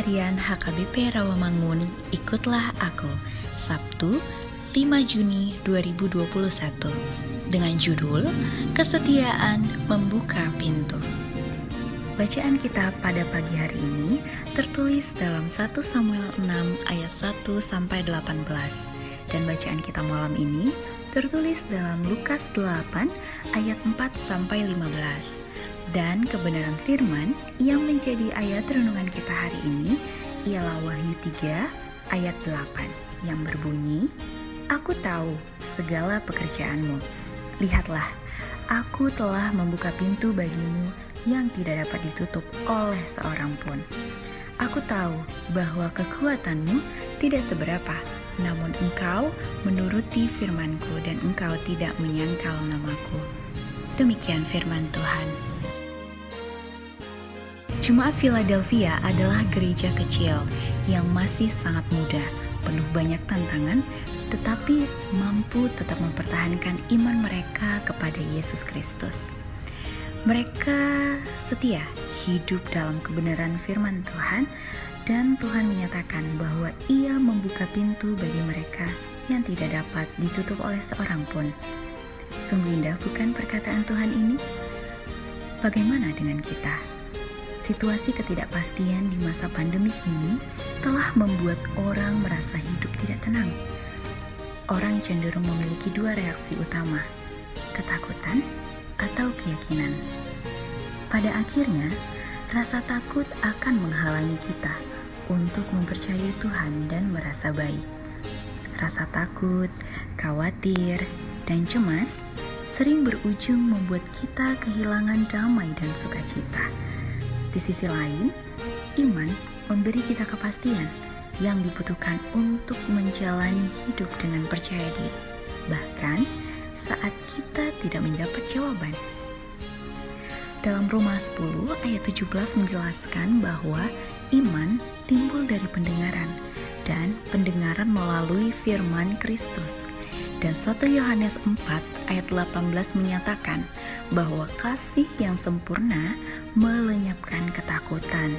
Harian HKBP Rawamangun, ikutlah aku. Sabtu, 5 Juni 2021. Dengan judul Kesetiaan Membuka Pintu. Bacaan kita pada pagi hari ini tertulis dalam 1 Samuel 6 ayat 1 sampai 18 dan bacaan kita malam ini tertulis dalam Lukas 8 ayat 4 sampai 15 dan kebenaran firman yang menjadi ayat renungan kita hari ini ialah Wahyu 3 ayat 8 yang berbunyi, Aku tahu segala pekerjaanmu. Lihatlah, aku telah membuka pintu bagimu yang tidak dapat ditutup oleh seorang pun. Aku tahu bahwa kekuatanmu tidak seberapa, namun engkau menuruti firmanku dan engkau tidak menyangkal namaku. Demikian firman Tuhan. Jemaat Philadelphia adalah gereja kecil yang masih sangat muda, penuh banyak tantangan, tetapi mampu tetap mempertahankan iman mereka kepada Yesus Kristus. Mereka setia hidup dalam kebenaran firman Tuhan dan Tuhan menyatakan bahwa ia membuka pintu bagi mereka yang tidak dapat ditutup oleh seorang pun. Sungguh indah bukan perkataan Tuhan ini? Bagaimana dengan kita? Situasi ketidakpastian di masa pandemik ini telah membuat orang merasa hidup tidak tenang. Orang cenderung memiliki dua reaksi utama, ketakutan atau keyakinan. Pada akhirnya, rasa takut akan menghalangi kita untuk mempercayai Tuhan dan merasa baik. Rasa takut, khawatir, dan cemas sering berujung membuat kita kehilangan damai dan sukacita di sisi lain, iman memberi kita kepastian yang dibutuhkan untuk menjalani hidup dengan percaya diri, bahkan saat kita tidak mendapat jawaban. Dalam Roma 10 ayat 17 menjelaskan bahwa iman timbul dari pendengaran dan pendengaran melalui firman Kristus. Dan 1 Yohanes 4 ayat 18 menyatakan bahwa kasih yang sempurna melenyapkan ketakutan.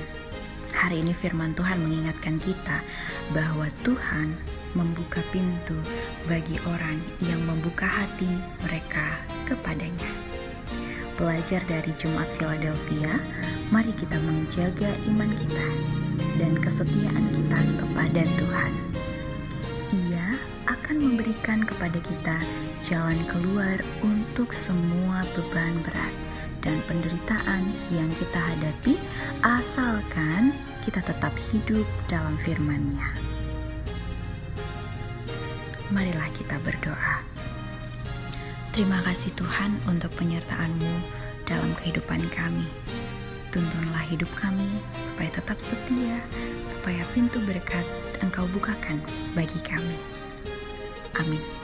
Hari ini firman Tuhan mengingatkan kita bahwa Tuhan membuka pintu bagi orang yang membuka hati mereka kepadanya. Belajar dari Jemaat Philadelphia, mari kita menjaga iman kita dan kesetiaan kita kepada Tuhan akan memberikan kepada kita jalan keluar untuk semua beban berat dan penderitaan yang kita hadapi asalkan kita tetap hidup dalam firman-Nya. Marilah kita berdoa. Terima kasih Tuhan untuk penyertaan-Mu dalam kehidupan kami. Tuntunlah hidup kami supaya tetap setia, supaya pintu berkat Engkau bukakan bagi kami. Amin.